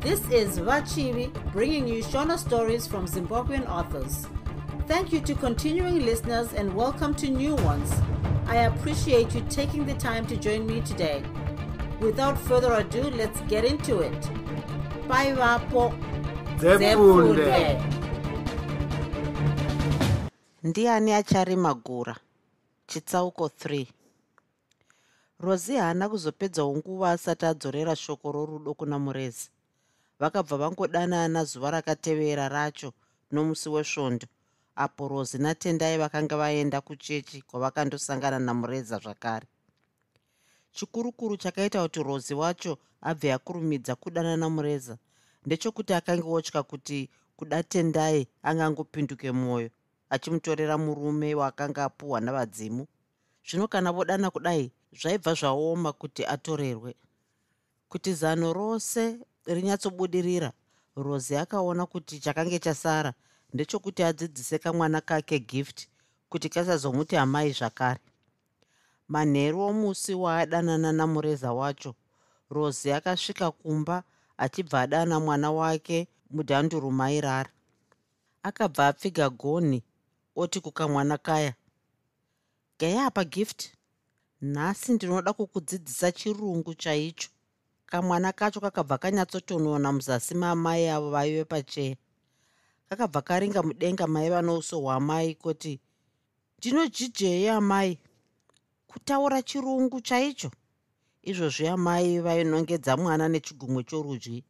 This is Vachivi bringing you Shona stories from Zimbabwean authors. Thank you to continuing listeners and welcome to new ones. I appreciate you taking the time to join me today. Without further ado, let's get into it. Bye, Vapo. Zefunde. ndiani acharima gura chitsauko 3 rozi haana kuzopedzawo nguva asati adzorera shoko rorudo kuna murezi vakabva vangodanana zuva rakatevera racho nomusi wesvondo apo rozi natendai vakanga vaenda kuchechi kwavakandosangana namureza zvakare. Chikurukuru chakaita kuti rozi wacho abve akurumidza kudana namureza ndechokuti akange otya kuti kuda tendai angangopinduke mwoyo achimutorera murume waakanga apuhwa navadzimu. Zvino kana vodana kudai zvaibva zvaoma kuti atorerwe. Kuti zano rose rinyatsobudirira. Rozi akaona kuti chakange chasara ndechokuti adzidzise kamwana kake gift kuti kasazomuti amai zvakare. Manheru omusi waadanana namureza wacho. Rozi akasvika kumba achibva adana mwana wake mudhanduru mairara akabva apfiga gonhi oti kukamwana kaya gai apa gift. Nhasi ndinoda kukudzidzisa chirungu chaicho kamwana kacho kakabva kanyatsotonona muzasi mamai avo vaive pacheya kakabva karinga mudenga mai vanouso hwamai kuti ndinojijei amai kutaura chirungu chaicho? Izvozvi amai vainongedza mwana nechigumwe chorudyi.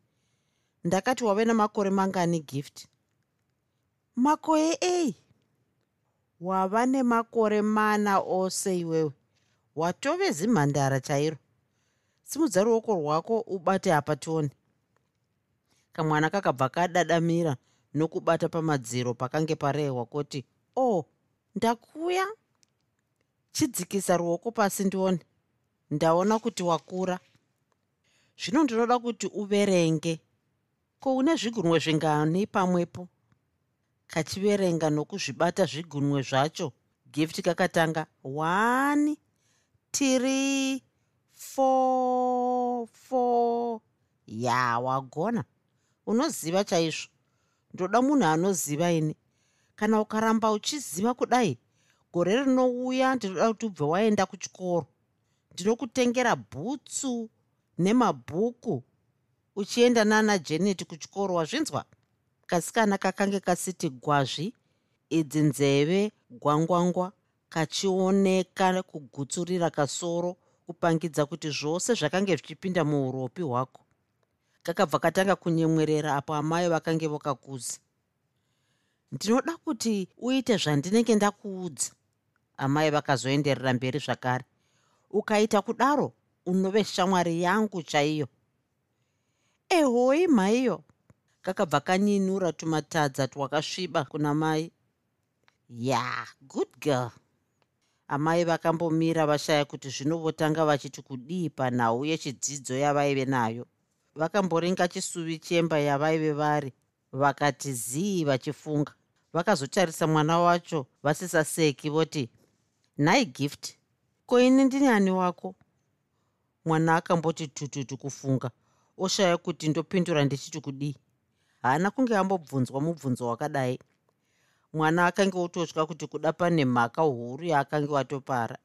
Ndakati wave namakore mangani gift? Makore ei wava nemakore mana ose iwewe watove zimhandara chairo simudza ruoko rwako ubate apa tione kamwana kakabva kadadamira nokubata pamadziro pakange parehwa kuti o oh, ndakuya? Chidzikisa ruoko pasi ndione. Ndaona kuti wakura. Zvino ndinoda kuti uverenge. Ko une zvigunwe zvingani pamwepo? Kachiverenga nokuzvibata zvigunwe zvacho. Gift kakatanga 1 3 4 4 ya wagona. Unoziva chaizvo. Ndoda munhu anoziva ini. Kana ukaramba uchiziva kudai gore rinouya ndinoda kuti ubve waenda kuchikoro. Ndinokutengera bhutsu nemabhuku. Uchienda nana janet kuchikoro wazvinzwa? Kasikana kakange kasiti gwazvi idzi nzeve gwangwangwa kachioneka kugutsurira kasoro kupangidza kuti zvose zvakange zvichipinda muuropi hwako. Kakabva katanga kunyemwerera apo amai vakange vokakuza ndinoda kuti uite zvandinenge ndakuudza. Amai vakazoenderera mberi zvakare. Ukaita kudaro unove shamwari yangu chaiyo. Ehoi mhaiyo kakabva kanyinura tumatadza twakasviba kuna mai. Ya yeah, good girl amai vakambomira vashaya kuti zvino votanga vachiti kudii panhau yechidzidzo yavaive nayo. Vakamboringa chisuvi chemba yavaive vari vakati zii vachifunga. Vakazotarisa mwana wacho vasisaseki voti nhai gift ko ini ndini ani wako? Mwana akamboti tututu kufunga. Oshaya kuti ndopindura ndichiti kudii. Haana kunge ambobvunzwa mubvunzo wakadai mwana akange ototya kuti kuda pane mhaka huru yaakange watopara.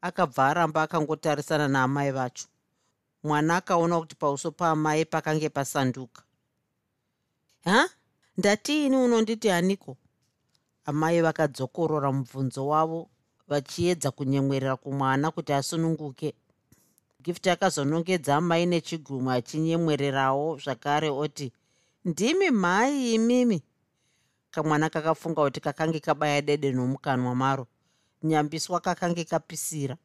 Akabva aramba akangotarisana naamai vacho. Mwana akaona kuti pauso paamai pakange pasanduka. Ha? Ndatiini unonditi aniko? Amai vakadzokorora mubvunzo wavo vachiedza kunyemwerera kumwana kuti asununguke. Gift akazonongedza amai nechigumwe achinyemwererawo zvakare oti ndimi mhai imimi kamwana kakafunga kuti kakange kabaya dede nomukanwa maro. Nyambiswa kakange kapisira.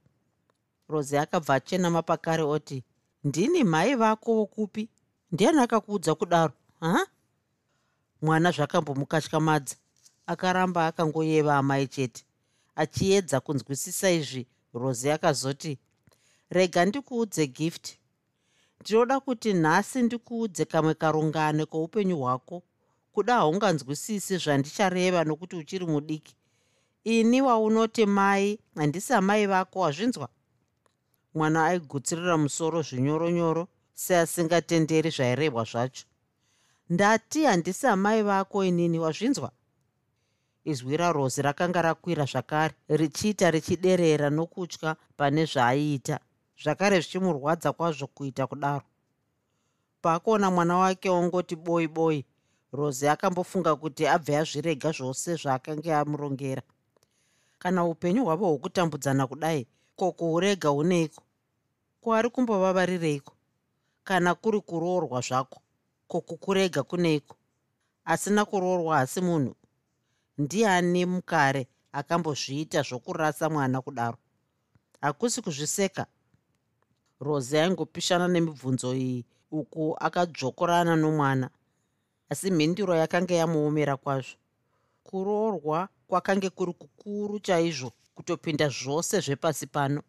Rozi akabva achenama pakare oti ndini mhai vako wokupi? Ndiani akakuudza kudaro ha? Mwana zvakambomukatyamadza akaramba akangoyeva amai chete achiedza kunzwisisa izvi. Rozi akazoti rega ndikuudze gift. Ndinoda kuti nhasi ndikuudze kamwe karungane kwoupenyu hwako kuda haunganzwisisi zvandichareva nokuti uchiri mudiki. Ini waunoti mai handisi amai vako wazvinzwa mwana aigutsirira musoro zvinyoronyoro seasingatenderi zvairehwa zvacho. Ndati handisi amai vako inini wazvinzwa izwi rarozi rakanga rakwira zvakare richiita richiderera nokutya pane zvaaiita zvakare zvichimurwadza kwazvo kuita kudaro. Paakaona mwana wake ongoti boi boi rozi akambofunga kuti abve azvirega zvose zvaakanga amurongera. Kana upenyu hwavo hwokutambudzana kudai ko kuurega huneiko? Ko ari kumbovavarireiko kana kuri kuroorwa zvako ko kukurega kuneiko? Asina kuroorwa hasi munhu. Ndiani mukare akambozviita zvokurasa mwana kudaro? Hakusi kuzviseka. Rozi aingopishana nemibvunzo iyi uku akadzvokorana nomwana asi mhinduro yakanga yamuomera kwazvo. Kuroorwa kwakange kuri kukuru chaizvo kutopinda zvose zvepasi pano.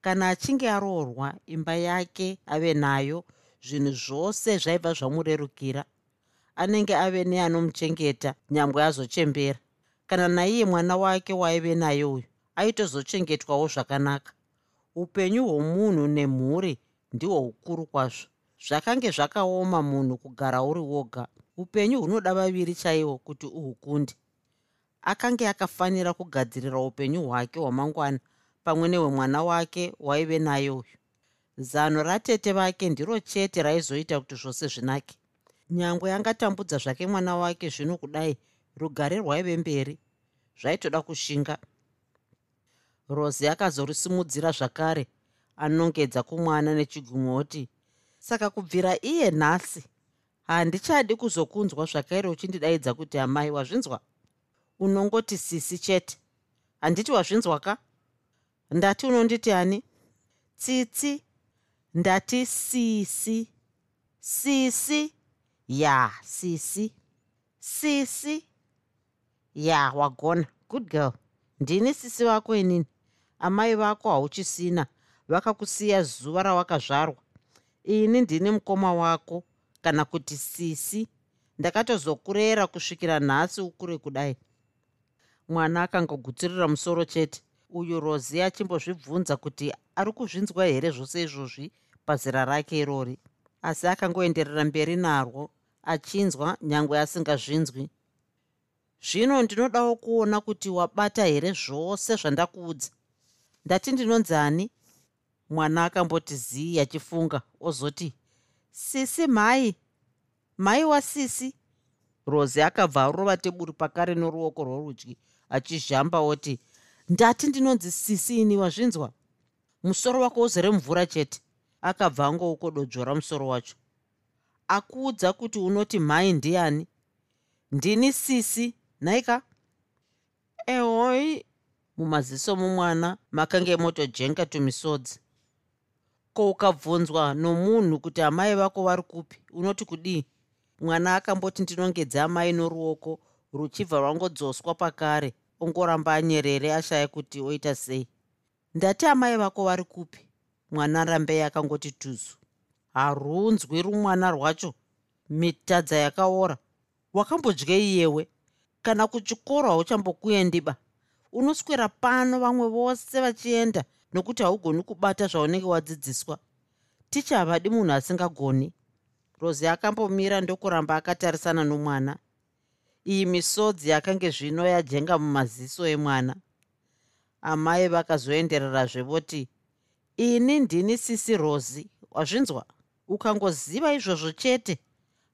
Kana achinge aroorwa imba yake ave nayo zvinhu zvose zvaibva zvamurerukira. Anenge ave neanomuchengeta nyambwe azochembera. Kana naiye mwana wake waive naye uyu aitozochengetwawo zvakanaka. Upenyu hwomunhu nemhuri ndihwo ukuru kwazvo. Zvakange zvakaoma munhu kugara uri woga upenyu hunoda vaviri chaivo kuti uhukunde. Akange akafanira kugadzirira upenyu hwake hwamangwana pamwe nehwemwana wake waive naye uyu. Zano ratete vake ndiro chete raizoita kuti zvose zvinake. Nyangwe angatambudza zvake mwana wake zvino kudai rugare rwaive mberi zvaitoda kushinga. Rozi akazorisimudzira zvakare anongedza kumwana nechigumoti saka kubvira iye nhasi handichadi kuzokunzwa zvakaire uchindidaidza kuti amai wazvinzwa? Unongoti sisi chete. Handiti wazvinzwa ka? Ndati unonditi ani? Tsitsi. Ndati sisi. Sisi. Ya sisi. Sisi. Ya wagona. Good girl. Ndini sisi vako inini. Amai vako hauchisina. Vakakusiya zuva rawakazvarwa. Ini ndini mukoma wako kana kuti sisi. Ndakatozokurera kusvikira nhasi ukure kudai. Mwana akangogutsirira musoro chete. Uyu rozi achimbozvibvunza kuti ari kuzvinzwa here zvose izvozvi pazera rake irori. Asi akangoenderera mberi narwo achinzwa nyangwe asingazvinzwi. Zvino ndinodawo kuona kuti wabata here zvose zvandakuudza. Ndati ndinonzani mwana akamboti zii achifunga ozoti sisi mhai mhai wasisi rozi akabva arova teburi pakare noruoko rworudyi achizhamba oti ndati ndinonzi sisi ini wazvinzwa? Musoro wako uzere mvura chete. Akabva angoukododzvora musoro wacho. Akuudza kuti unoti mhai ndiani? Ndini sisi nhaika ehoi mumaziso mumwana makange motojenga tumisodzi ko ukabvunzwa nomunhu kuti amai vako vari kupi? Unoti kudii? Mwana akamboti ndinongedze amai noruoko ruchibva rwangodzoswa pakare ongoramba anyerere ashaya kuti oita sei. Ndati amai vako vari kupi? Mwana rambei akangoti tuzu. Harunzwi rumwana rwacho. Mitadza yakaora. Wakambodyeiyewe kana kuchikoro hauchambokuendiba. Unoswera pano vamwe vose vachienda nokuti haugoni kubata zvaunenge wadzidziswa. Ticha havadi munhu asingagoni. Rozi akambomira ndokuramba akatarisana nomwana. Iyi misodzi yakange zvino yajenga mumaziso emwana. Amai vakazoendererazve voti ini ndini sisi rozi wazvinzwa? Ukangoziva izvozvo chete?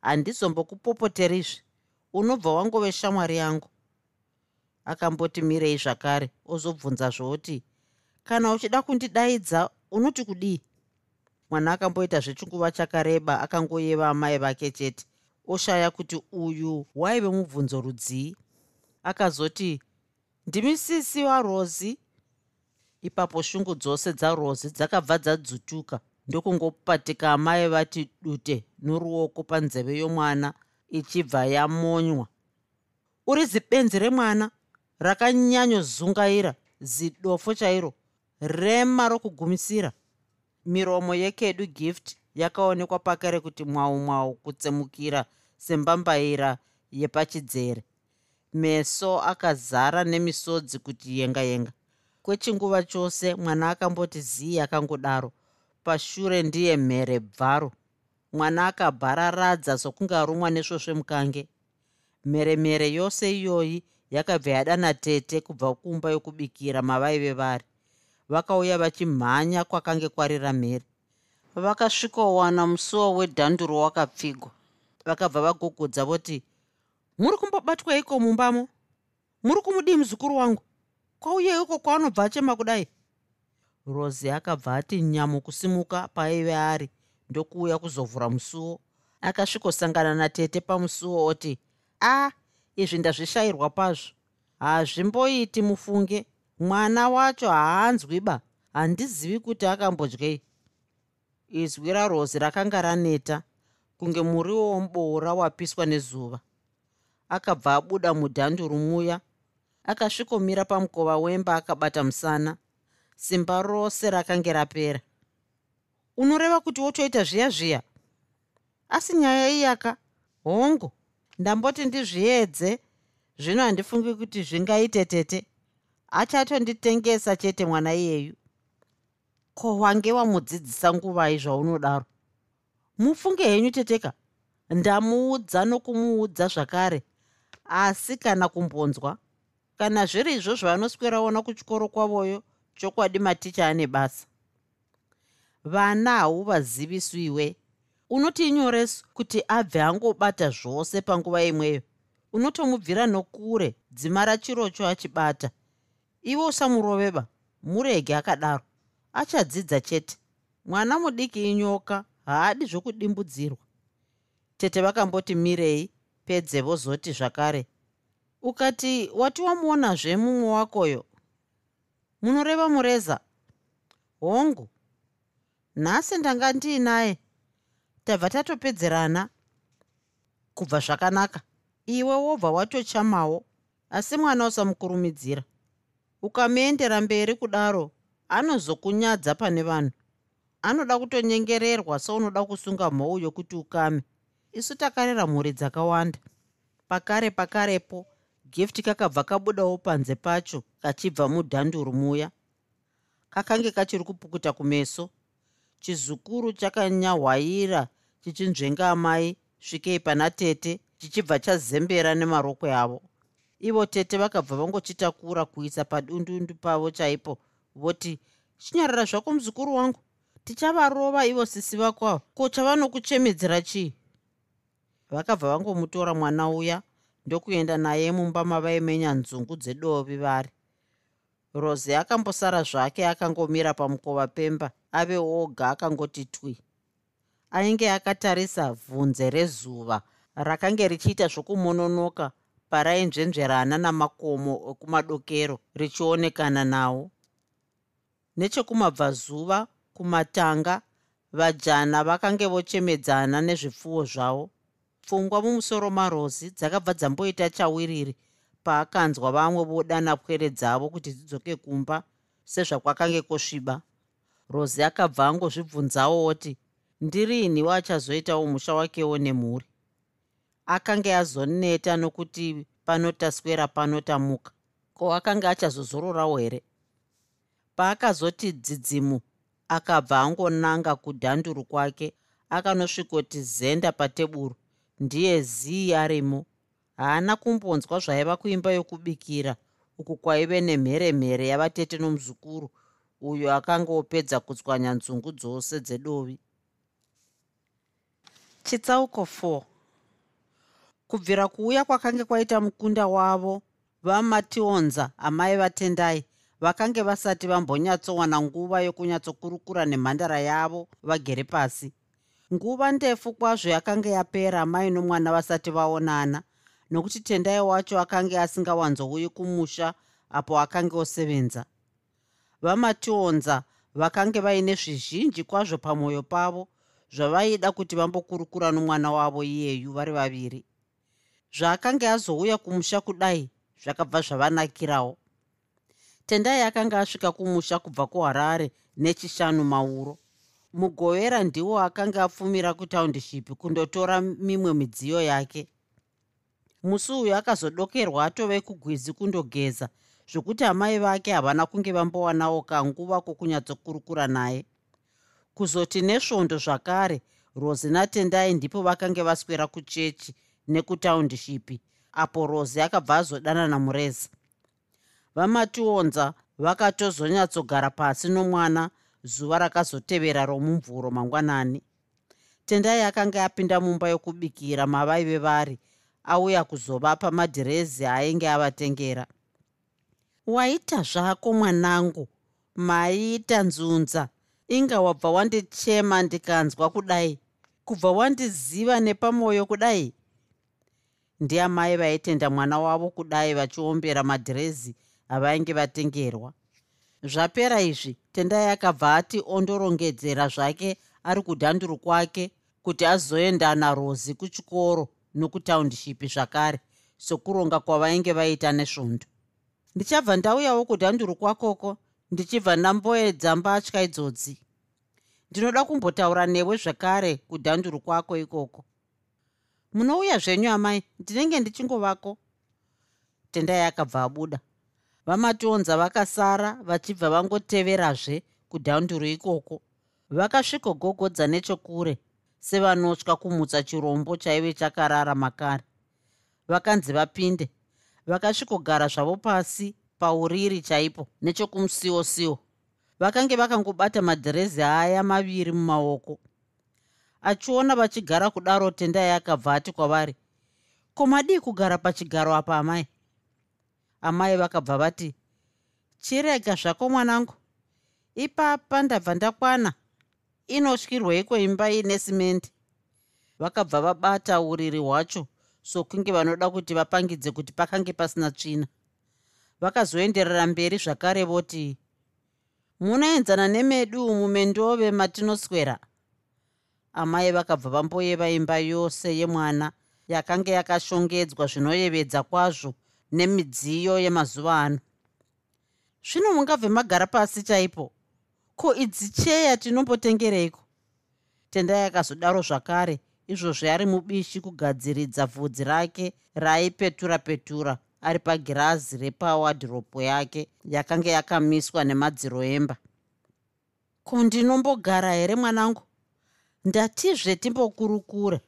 Handizombokupopoterizve unobva wangove shamwari yangu. Akamboti mirei zvakare. Ozobvunza zvoti kana uchida kundidaidza unoti kudii? Mwana akamboita zvechinguva chakareba akangoyeva amai vake chete. Oshaya kuti uyu waive mubvunzo rudzii? Akazoti ndimi sisi warozi ipapo shungu dzose dzarozi dzakabva dzadzutuka. Ndokungopatika amai vati dute noruoko panzeve yomwana ichibva yamonywa. Uri zibenzi remwana? Rakanyanyozungaira zidofo chairo rema rokugumisira. Miromo yekedu gift yakaonekwa pakare kuti mwau mwau kutsemukira sembambaira yepachidzere. Meso akazara nemisodzi kuti yenga yenga. Kwechinguva chose mwana akamboti zii akangodaro pashure ndiye mhere bvaro. Mwana akabhararadza sokunge arumwa nesvosve mukange. Mheremhere yose iyoyi yakabva yadana tete kubva kumba yokubikira mavaive vari vakauya vachimhanya kwakange kwarira mhere vakasvikowana musuwo wedhanduro wakapfigwa. Vakabva vagogodza voti muri kumbobatwa iko mumbamo muri kumudii muzukuru wangu? Kwauye iko kwaanobva achema kudai? Rosi akabva ati nyamu kusimuka paaive ari ndokuuya kuzovhura musuwo akasvikosangana natete pamusuwo oti a ah, izvi ndazvishayirwa pazvo hazvimboiti mufunge mwana wacho haanzwiba handizivi kuti akambodyei. Izwi rarozi rakanga raneta kunge muriwo womuboora wapiswa nezuva. Akabva abuda mudhanduru muya akasvikomira pamukova wemba akabata musana. Simba rose rakange rapera. Unoreva kuti wotoita zviya zviya? Asi nyaya iyaka hongu ndamboti ndizviedze. Zvino handifungi kuti zvingaite tete achatonditengesa chete mwana iyeyu. Ko wange wamudzidzisa nguvai zvaunodaro? Mufunge henyu teteka. Ndamuudza nokumuudza zvakare. Asi kana kumbonzwa kana zviri izvozvo vanosweraona kuchikoro kwavoyo chokwadi maticha ane basa. Vana hauvaziviswiwe unoti inyoresu kuti abve angobata zvose panguva imweyo. Unotomubvira nokure dzima rachirocho achibata iwe usamuroveba murege akadaro. Achadzidza chete. Mwana mudiki inyoka haadi zvokudimbudzirwa. Tete vakamboti mirei pedze vozoti zvakare. Ukati wati wamuonazve mumwe wakoyo? Munoreva mureza. Hongu nhasi ndanga ndiinaye. Tabva tatopedzerana kubva zvakanaka. Iwe wobva watochamawo asi mwana usamukurumidzira ukamuendera mberi kudaro anozokunyadza pane vanhu. Anoda kutonyengererwa seunoda kusunga mhou yokuti ukame. Isu takarera mhuri dzakawanda. Pakare pakarepo gift kakabva kabudawo panze pacho kachibva mudhanduru muya. Kakange kachiri kupukuta kumeso. Chizukuru chakanyahwaira chichinzvenga amai svikei pana tete chichibva chazembera nemarokwe avo ivo tete vakabva vangochitakura kuisa padundundu pavo chaipo voti chinyarara zvako muzukuru wangu tichavarova ivo sisi vako avo ko chavanokuchemedzera chii? Vakabva vangomutora mwana uya ndokuenda naye mumba mavaimenya nzungu dzedovi vari. Rozi akambosara zvake akangomira pamukova pemba ave oga akangoti twi. Ainge akatarisa bvunze rezuva rakange richiita zvokumononoka parainzvenzverana namakomo ekumadokero richionekana nawo nechekumabvazuva kumatanga vajana vakange vochemedzana nezvipfuwo zvavo. Pfungwa mumusoro marozi dzakabva dzamboita chawiriri paakanzwa vamwe vodana pwere dzavo kuti dzidzoke kumba sezvakwakange kwosviba rozi akabva angozvibvunzawo oti ndiriiniwo achazoitawo musha wakewo nemhuri akange azoneta nokuti panotaswera panotamuka. Ko akanga achazozororawo here? Paakazoti dzidzimu akabva angonanga kudhanduru kwake akanosvikoti zenda pateburu ndiye zii arimo. Haana kumbonzwa zvaiva kuimba yokubikira uku kwaive nemheremhere yavatete nomuzukuru uyo akanga opedza kutswanya nzungu dzose dzedovi. Chitsauko 4 kubvira kuuya kwakange kwaita mukunda wavo vamationza amai vatendai vakange vasati vambonyatsowana nguva yokunyatsokurukura nemhandara yavo vagere pasi. Nguva ndefu kwazvo yakanga yapera mai nomwana vasati vaonana nokuti tendai wacho akanga asingawanzouyi kumusha apo akanga osevenza. Vamationza vakange vaine zvizhinji kwazvo pamwoyo pavo zvavaida kuti vambokurukura nomwana wavo iyeyu vari vaviri zvaakanga azouya kumusha kudai zvakabva zvavanakirawo. Tendai akanga asvika kumusha kubva kuharare nechishanu mauro mugovera ndiwo akanga apfumira kutaundishipi kundotora mimwe midziyo yake. Musi uyu akazodokerwa atove kugwizi kundogeza zvokuti amai vake havana kunge vambowanawo kanguva kokunyatsokurukura naye. Kuzoti nesvondo zvakare rosi natendai ndipo vakange vaswera kuchechi nekutaundishipi apo rosi akabva azodanana mureza vamationza vakatozonyatsogara pasi nomwana zuva rakazotevera romumvuro mangwanani. Tendai akanga apinda mumba yokubikira mavaive vari auya kuzovapa madhirezi ainge avatengera. Waita zvako mwanangu maiita nzunza. Inga wabva wandichema ndikanzwa kudai. Kubva wandiziva nepamwoyo kudai ndiamai vaitenda mwana wavo kudai vachiombera madhirezi avainge vatengerwa. Zvapera izvi tendai akabva ati ondorongedzera zvake ari kudhanduru kwake kuti azoenda narozi kuchikoro nokutaundishipi zvakare sokuronga kwavainge vaita nesvondo. Ndichabva ndauyawo kudhanduru kwakoko ndichibva ndamboedza mbatya idzodzi ndinoda kumbotaura newe zvakare kudhanduru kwako ikoko munouya zvenyu amai ndinenge ndichingovako. Tendai akabva abuda. Vamatonza vakasara vachibva vangoteverazve kudhanduru ikoko. Vakasvikogogodza nechokure sevanotya kumutsa chirombo chaive chakarara makare. Vakanzi vapinde vakasvikogara zvavo pasi pauriri chaipo nechokumusiwo siwo vakange vakangobata madhirezi aya maviri mumaoko achiona vachigara kudaro tendai akabva ati kwavari ko madii kugara pachigaro apa amai? Amai vakabva vati chirega zvako mwanangu. Ipapa ndabva ndakwana inotyirweiko imba ine simendi vakabva vabata uriri hwacho sokunge vanoda kuti vapangidze kuti pakange pasina tsvina. Vakazoenderera mberi zvakare voti munoenzana nemedu mumendove matinoswera amai vakabva vamboyeva imba yose yemwana yakanga yakashongedzwa zvinoyevedza kwazvo nemidziyo yemazuva ano. Zvino mungabve magara pasi chaipo ko idzi cheya tinombotengereiko? Tendai akazodaro zvakare izvozvo ari mubishi kugadziridza bvudzi rake raaipetura petura ari pagirazi repawadhiropu yake yakanga yakamiswa nemadziro emba. Ko ndinombogara here mwanangu ndatizve timbokurukura.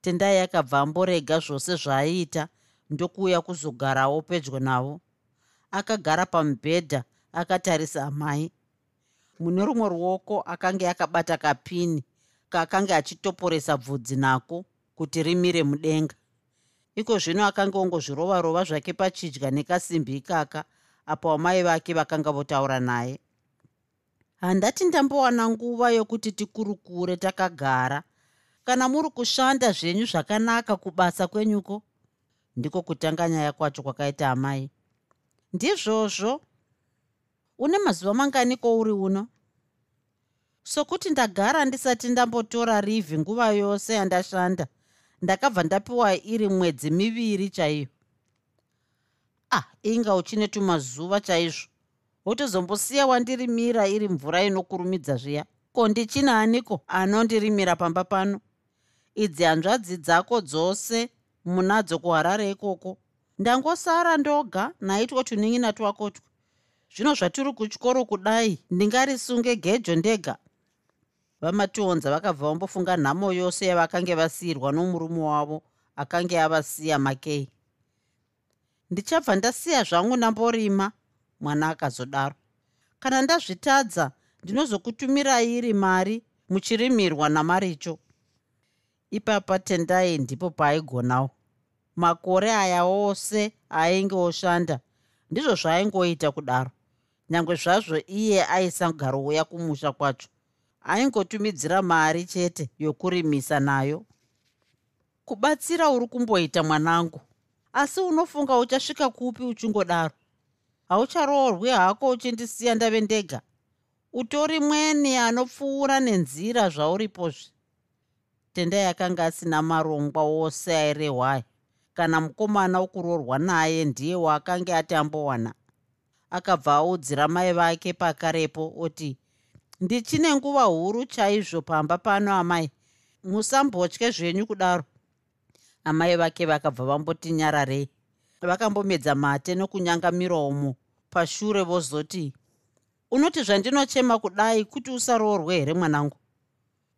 Tendai akabva amborega zvose zvaaiita ndokuuya kuzogarawo pedyo navo. Akagara pamubhedha akatarisa amai. Mune rumwe ruoko akanga akabata kapini kaakanga achitoporesa bvudzi nako kuti rimire mudenga. Iko zvino akanga ongozvirova rova zvake pachidya nekasimbi ikaka apo amai vake vakanga votaura naye handati ndambowana nguva yokuti tikurukure takagara. Kana muri kushanda zvenyu zvakanaka kubasa kwenyuko ndiko kutanga nyaya kwacho kwakaita amai. Ndizvozvo. Une mazuva mangani kouri uno? Sokuti ndagara ndisati ndambotora rivhi nguva yose yandashanda ndakabva ndapiwa iri mwedzi miviri chaiyo. Ah inga uchine tumazuva chaizvo wotozombosiya wandirimira iri mvura inokurumidza zviya? Ko ndichinaaniko anondirimira pamba pano? Idzi hanzvadzi dzako dzose munadzo kuharare ikoko. Ndangosara ndoga naitwa tunin'ina twakotwo zvino zvatiri kutyoro kudai ndingarisunge gejo ndega. Vamationza vakabva vambofunga nhamo yose yavakange vasiyirwa nomurume wavo akange avasiya makei ndichabva ndasiya zvangu ndamborima mwana akazodaro. Kana ndazvitadza ndinozokutumirai iri mari muchirimirwa namaricho. Ipapa tendai ndipo paaigonawo makore aya ose ainge oshanda ndizvo zvaaingoita kudaro. Nyange zvazvo iye aisagarouya kumusha kwacho. Aingotumidzira mari chete yokurimisa nayo. Kubatsira uri kumboita mwanangu. Asi unofunga uchasvika kupi uchingodaro haucharoorwi hako uchindisiya ndave ndega. Utori mweni anopfuura nenzira zvauripozve. Tendai akanga asina marongwa wose airehwaya kana mukomana wokuroorwa naye ndiye waakanga ati ambowana. Akabva audzira mai vake pakarepo oti ndichine nguva huru chaizvo pamba pano amai. Musambotye zvenyu kudaro. Amai vake vakabva vamboti nyararei vakambomedza mate nokunyanga miromo. Pashure vozoti unoti zvandinochema kudai kuti usaroorwe here mwanangu?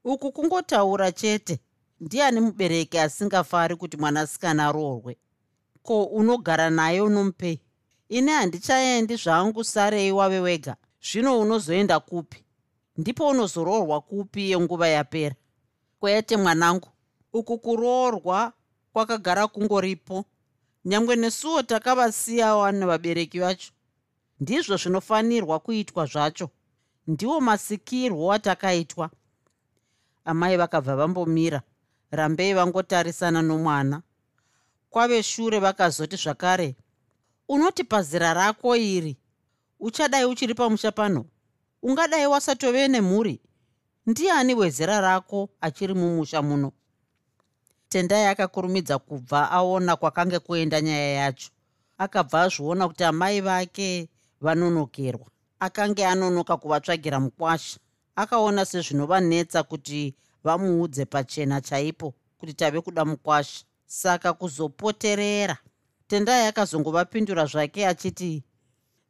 Uku kungotaura chete ndiani mubereki asingafari kuti mwanasikana aroorwe? Ko unogara naye unomupei ini handichaendi zvangu sarei wave wega. Zvino unozoenda kupi? Ndipo unozoroorwa kupi yenguva yapera? Kwete mwanangu. Uku kuroorwa kwakagara kungoripo nyange nesuwo takavasiyawo nevabereki vacho. Ndizvo zvinofanirwa kuitwa zvacho. Ndiwo masikirwo atakaitwa. Amai vakabva vambomira. Rambei vangotarisana nomwana. Kwave shure vakazoti zvakare unoti pazera rako iri uchadai uchiri pamusha pano? Ungadai wasatove nemhuri? Ndiani wezera rako achiri mumusha muno tendai akakurumidza kubva aona kwakange kuenda nyaya yacho. Akabva azviona kuti amai vake vanonokerwa. Akange anonoka kuvatsvagira mukwasha. Akaona sezvinovanetsa kuti vamuudze pachena chaipo kuti tave kuda mukwasha. Saka kuzopoterera tendai akazongovapindura zvake achiti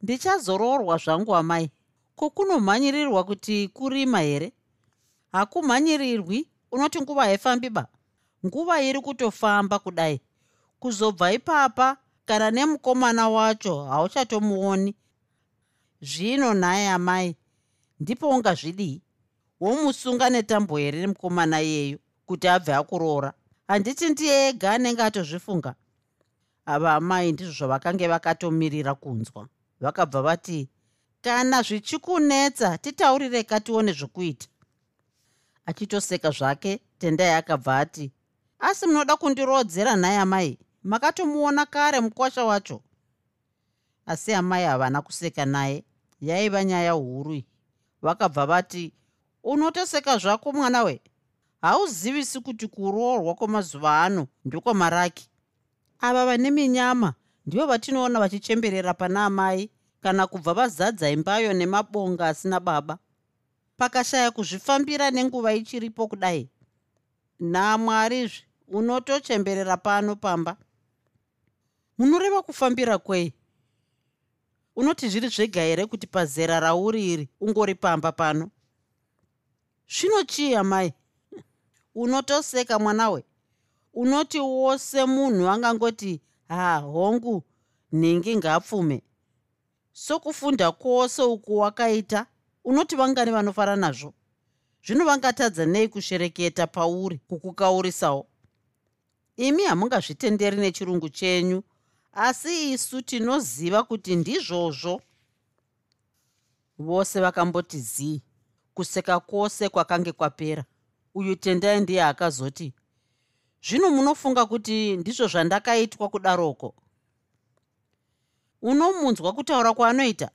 ndichazoroorwa zvangu amai. Ko kunomhanyirirwa kuti kurima here? Hakumhanyirirwi. Unoti nguva haifambiba nguva iri kutofamba kudai. Kuzobva ipapa kana nemukomana wacho hauchatomuoni. Zvino nhaye amai ndipo ungazvidii womusunga netambo here mukomana iyeyu kuti abve akuroora handiti ndiye ega anenge atozvifunga. Ava amai ndizvo zvavakange vakatomirira kunzwa. Vakabva vati kana zvichikunetsa titaurire katione zvokuita. Achitoseka zvake tendai akabva ati asi munoda kundirodzera nhaye amai makatomuona kare mukwasha wacho. Asi amai havana kuseka naye yaiva nyaya huru vakabva vati unotoseka zvako mwana we? Hauzivisi kuti kuroorwa kwamazuva ano ndokwamaraki ava vane minyama ndivo vatinoona vachichemberera pana amai kana kubva vazadza imbayo nemabonga asina baba. Pakashaya kuzvifambira nenguva ichiripo kudai. Namwarizve unotochemberera pano pamba? Munoreva kufambira kwei? Unoti zviri zvega here kuti pazera rauri iri ungori pamba pano? Zvino chii amai unotoseka mwanawe unoti wose munhu angangoti ha hongu nhingi ngapfume. Sokufunda kwose uku wakaita unoti vangani vanofara nazvo? Zvino vangatadza nei kushereketa pauri kukukaurisawo imi hamungazvitenderi nechirungu chenyu asi isu tinoziva kuti ndizvozvo. Vose vakamboti zii kuseka kwose kwakange kwapera. Uyu tendai ndiye akazoti zvino munofunga kuti ndizvo zvandakaitwa kudaroko? Unomunzwa kutaura kwaanoita?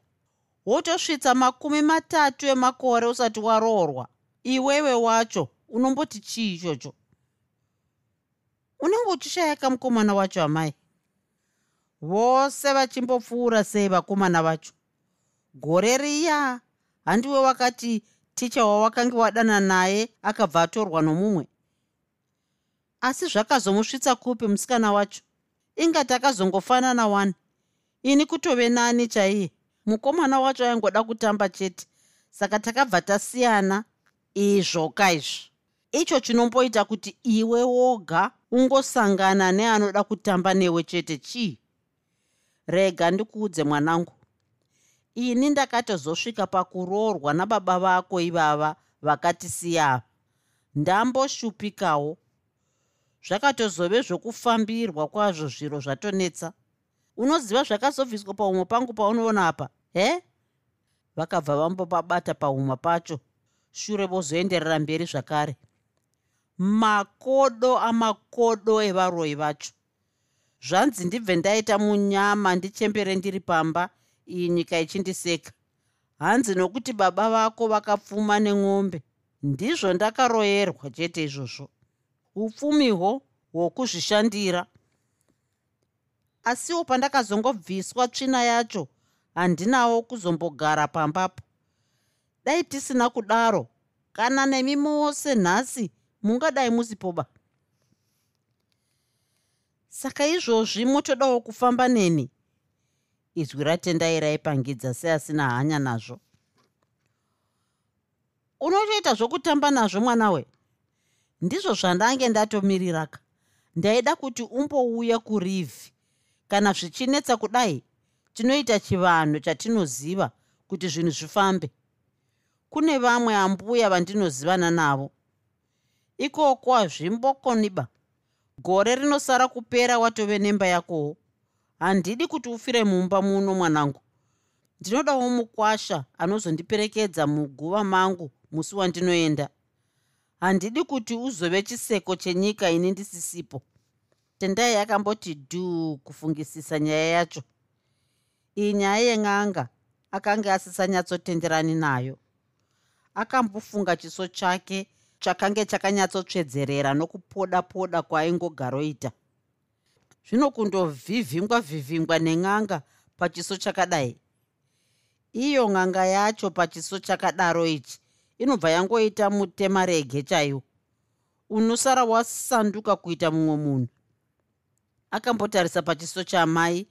Wotosvitsa makumi matatu emakore usati waroorwa. Iwewe wacho unomboti chii ichocho unenge uchishayaka mukomana wacho amai? Vose vachimbopfuura sei vakomana vacho? Gore riya handiwe wakati ticha wawakange wadana naye akabva atorwa nomumwe? Asi zvakazomusvitsa kupi musikana wacho? Ingati akazongofanana wani? Ini kutove nani chaiye? Mukomana wacho aingoda kutamba chete. Saka takabva tasiyana izvoka izvi icho chinomboita kuti iwe woga ungosangana neanoda kutamba newe chete chii? Rega ndikuudze mwanangu. Ini ndakatozosvika pakuroorwa nababa vako ivava vakatisiya ndamboshupikawo. Zvakatozove zvokufambirwa kwazvo zviro zvatonetsa. Unoziva zvakazobviswa paumwe pangu paunoona apa he? Vakabva vambopabata paumwe pacho. Shure vozoenderera mberi zvakare makodo amakodo evaroi vacho. Zvanzi ndibve ndaita munyama ndichembere ndiri pamba iyi nyika ichindiseka. Hanzi nokuti baba vako vakapfuma nemwombe ndizvo ndakaroyerwa chete izvozvo. Upfumihwo hwokuzvishandira. Asiwo pandakazongobviswa tsvina yacho handinawo kuzombogara pambapo. Dai tisina kudaro kana nemi mose nhasi mungadai musipoba saka izvozvi motodawo kufamba neni? Izwi ratendai raipangidza seasina hanya nazvo. Unotoita zvokutamba nazvo mwana we? Ndizvo zvandange ndatomiriraka. Ndaida kuti umbouya kurivhi. Kana zvichinetsa kudai tinoita chivanhu chatinoziva kuti zvinhu zvifambe. Kune vamwe ambuya vandinozivana navo ikoko hazvimbokoniba. Gore rinosara kupera watove nemba yakowo handidi kuti ufire mumba muno mwanangu. Ndinodawo mukwasha anozondiperekedza muguva mangu musi wandinoenda. Handidi kuti uzove chiseko chenyika ini ndisisipo. Tendai yakamboti dhuu kufungisisa nyaya yacho. Iyi nyaya yen'anga akanga asisanyatsotenderani nayo. Akambofunga chiso chake chakange chakanyatsotsvedzerera nokupoda poda kwaaingogaroita zvino kundovhivhingwa vhivhingwa nen'anga pachiso chakadai. Iyo n'anga yacho pachiso chakadaro ichi inobva yangoita mutemarege chaiwo unosara wasanduka kuita mumwe munhu. Akambotarisa pachiso chamai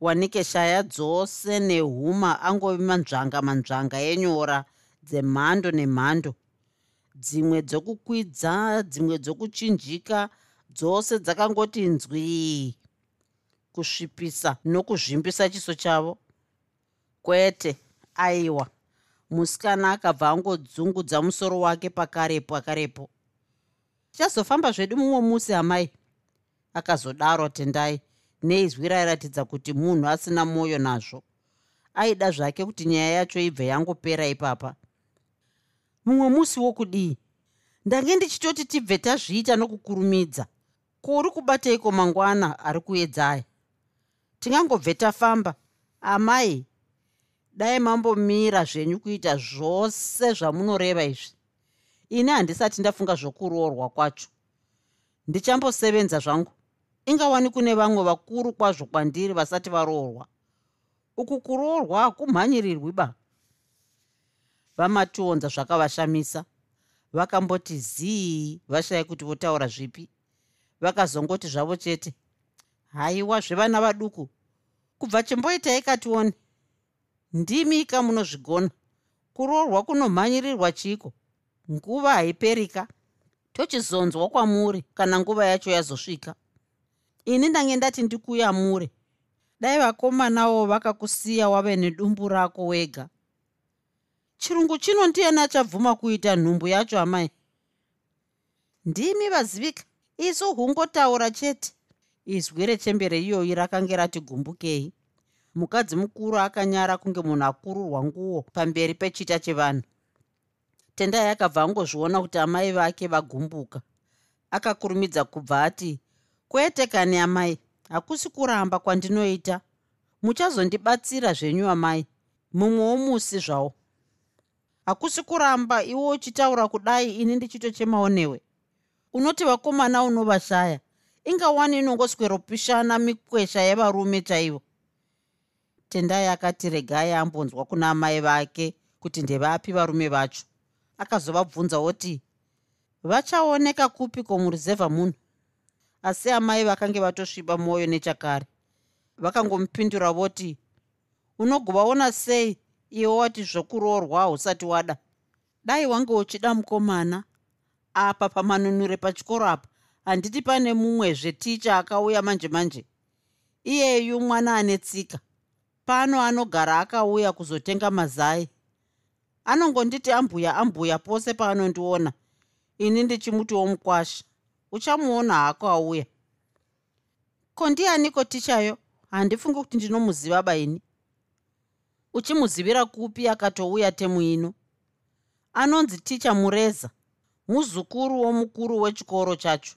wanike shaya dzose nehuma angove manzvanga manzvanga enyora dzemhando nemhando dzimwe dzokukwidza dzimwe dzokuchinjika dzose dzakangoti nzwii kusvipisa nokuzvimbisa chiso chavo. Kwete aiwa. Musikana akabva angodzungudza musoro wake pakarepo akarepo. Tichazofamba zvedu mumwe musi amai. Akazodaro tendai. Neizwi rairatidza kuti munhu asina mwoyo nazvo. Aida zvake kuti nyaya yacho ibve yangopera ipapa mumwe musi wokudii? Ndange ndichitoti tibve tazviita nokukurumidza. Kuri kubateiko mangwana ari kuedzaya? Tingangobve tafamba. Amai dai mambomira zvenyu kuita zvose zvamunoreva izvi. Ini handisati ndafunga zvokuroorwa kwacho. Ndichambosevenza zvangu. Ingawani kune vamwe vakuru kwazvo kwandiri vasati varoorwa. Uku kuroorwa hakumhanyirirwi ba vamationza zvakavashamisa. Vakamboti zii vashaya kuti votaura zvipi? Vakazongoti zvavo chete haiwa zvevana vaduku kubva chimboitai katione ndimika munozvigona. Kuroorwa kunomhanyirirwa chiko? Nguva haiperika. Tochizonzwa kwamuri kana nguva yacho yazosvika. Ini ndange ndati ndikuyamure dai vakomanawo vakakusiya wave nedumbu rako wega chirungu chino ndiani achabvuma kuita nhumbu yacho amai. Ndimi vazivika. Isu hungotaura chete. Izwi rechembere iyoyi rakange rati gumbukei mukadzi mukuru akanyara kunge munhu akururwa nguo pamberi pechita chevanhu. Tendai akabva angozviona kuti amai vake vagumbuka. Akakurumidza kubva ati kwete kani amai? Hakusi kuramba kwandinoita. Muchazondibatsira zvenyu amai. Mumwewo musi zvawo hakusi kuramba iwe uchitaura kudai ini ndichitochemawo newe unoti vakomana unovashaya ingawani inongosweropishana mikwesha yevarume chaivo? Tendai akati regai ambonzwa kuna amai vake kuti ndevapi varume vacho. Akazovabvunza oti vachaoneka kupi komuruzevha munhu? Asi amai vakange vatosviba mwoyo nechakare. Vakangomupindura voti unogovaona sei iwe wati zvokuroorwa hausati wada. Dai wange uchida mukomana. Apa pamanunure pachikoro apa handiti pane mumwezve ticha akauya manje manje iyeyu mwana ane tsika. Pano anogara akauya kuzotenga mazai. Anongonditi ambuya ambuya pose paanondiona. Ini ndichimutiwo mukwasha uchamuona hako auya. Ko ndianiko tichayo? Handifungi kuti ndinomuziva baini uchimuzivira kupi akatouya temu ino? Anonzi ticha mureza muzukuru womukuru wechikoro chacho.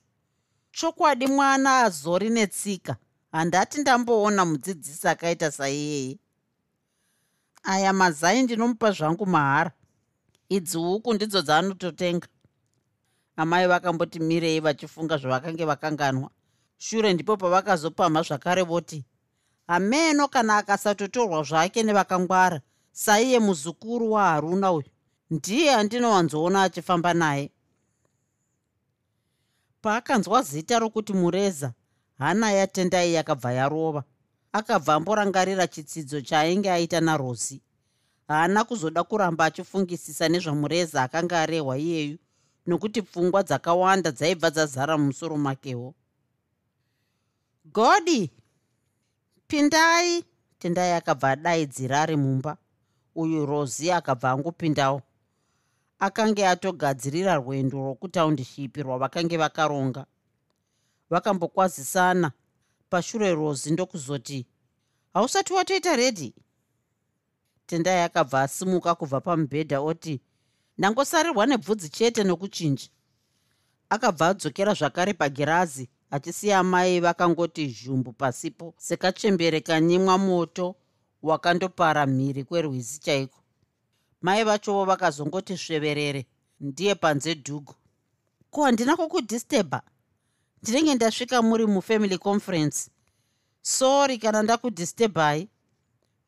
Chokwadi mwana azori netsika handati ndamboona mudzidzisi akaita saiyeye. Aya mazai ndinomupa zvangu mahara. Idzi huku ndidzo dzaanototenga. Amai vakamboti mirei vachifunga zvavakange vakanganwa. Shure ndipo pavakazopamha zvakare voti hameno kana akasatotorwa zvake nevakangwara. Saiye muzukuru waharuna uyu. Ndiye andinowanzoona achifamba naye. Paakanzwa zita rokuti mureza hana yatendai yakabva yarova. Akabva amborangarira chitsidzo chaainge aita narosi. Haana kuzoda kuramba achifungisisa nezvamureza akanga arehwa iyeyu nokuti pfungwa dzakawanda dzaibva dzazara mumusoro makewo. Godi pindai. Tendai akabva adaidzira ari mumba. Uyu rosi akabva angopindawo. Akange atogadzirira rwendo rwokutaunishipi rwavakange vakaronga. Vakambokwazisana. Pashure rosi ndokuzoti hausati watoita redhi tendai akabva asimuka kubva pamubhedha oti ndangosarirwa nebvudzi chete nokuchinja. Akabva adzokera zvakare pagirazi achisiya mai vakangoti zhumbu pasipo sekachembere kanyimwa moto wakandopara mhiri kwerwizi chaiko. Mai vachovo vakazongoti sveverere ndiye panze dhugu. Ko handina kukudhistebha ndinenge ndasvika muri mufamily conference. Sori kana ndakudhistebhai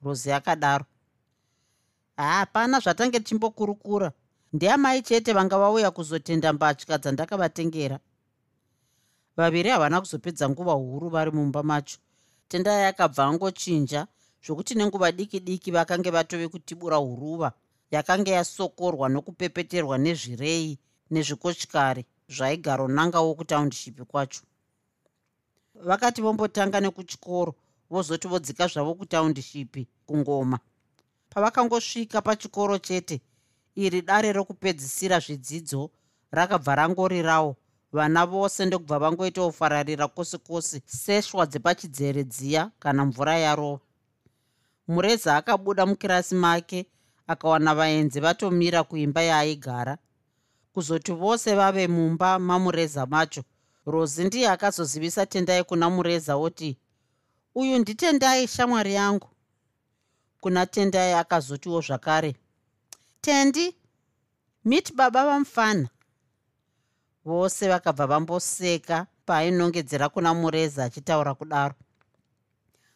rosi akadaro. Hapana zvatange tichimbokurukura ndiamai chete vanga vauya kuzotenda mbatya dzandakavatengera vaviri havana kuzopedza nguva huru vari mumba macho. Tendai akabva angochinja zvokuti nenguva diki diki vakange vatove kutibura huruva. Yakanga yasokorwa nokupepeterwa nezvirei nezvikotyari zvaigaronangawo kutaunishipi kwacho. Vakati vombotanga nekuchikoro vozoti vodzika zvavo kutaunishipi kungoma. Pavakangosvika pachikoro chete iri dare rokupedzisira zvidzidzo rakabva rangorirawo vana vose ndokubva vangoitawo fararira kwose kwose seshwa dzepachidzere dziya kana mvura yarova mureza akabuda mukirasi make akawana vaenzi vatomira kuimba yaaigara. Kuzoti vose vave mumba mamureza macho rozi ndiye akazozivisa tendai kuna mureza oti uyu nditendai shamwari yangu. Kuna tendai akazotiwo zvakare tendi miti baba vamufana vose vakabva vamboseka paainongedzera kuna mureza achitaura kudaro.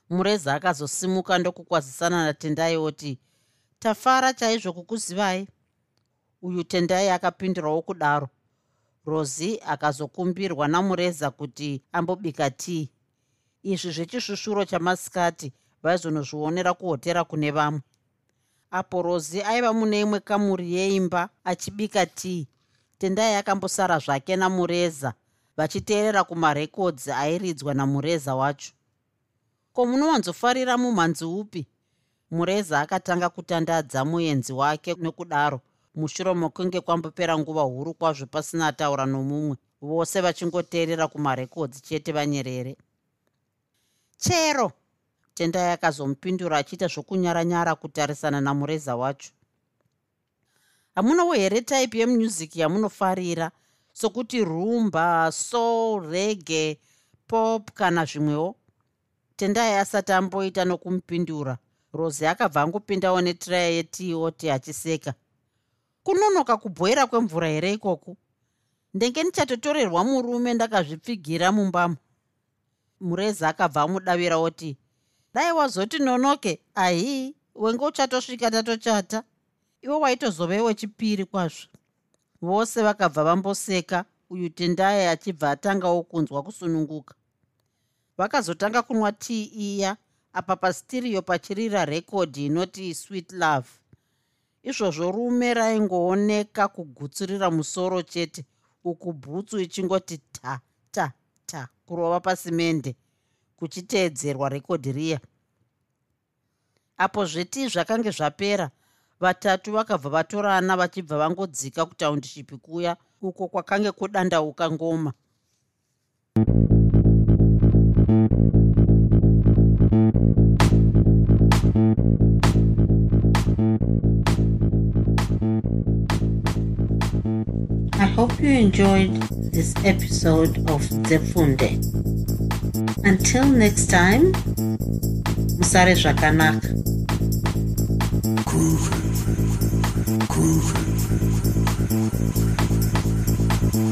Mureza akazosimuka ndokukwazisana natendai oti tafara chaizvo kukuzivai. Uyu tendai akapindurawo kudaro. Rosi akazokumbirwa namureza kuti ambobika tii. Izvi zvechishushuro chamasikati vaizonozvionera kuhotera kune vamwe. Apo rosi aiva mune imwe kamuri yeimba achibika tii tendai akambosara zvake namureza vachiteerera kumarekodzi airidzwa namureza wacho. Ko munowanzofarira mumhanzi upi? Mureza akatanga kutandadza muenzi wake nekudaro mushure mokunge kwambopera nguva huru kwazvo pasina ataura nomumwe vose vachingoteerera kumarekodzi chete vanyerere. Chero tendai akazomupindura achiita zvokunyaranyara kutarisana namureza wacho hamunowo here taipi yemunyuzic yamunofarira? Sokuti rumba soul rege pop kana zvimwewo? Tendai asati amboita nokumupindura rosi akabva angopindawo netiraya yetii oti achiseka. Kunonoka kubhoira kwemvura here ikoku? Ndenge ndichatotorerwa murume ndakazvipfigira mumbamo. Mureza akabva amudavira oti dai wazoti nonoke ahii wenge uchatosvika tatochata iwe waitozovewe wechipiri kwazvo. Vose vakabva vamboseka uyu tendai achibva atangawo kunzwa kusununguka. Vakazotanga kunwa tii iya apa pastiriyo pachirira rekodhi inoti sweet love. Izvozvo rume raingooneka kugutsurira musoro chete uku bhutsu ichingoti ta ta ta kurova pasimende kuchiteedzerwa rekodhi riya. Apo zvetii zvakange zvapera vatatu vakabva vatorana vachibva vangodzika kutaundishipi kuya uko kwakange kudandauka ngoma I hope you enjoyed this episode of Zefunde. Until next time, Musare Zvakanaka. Groovy, groovy.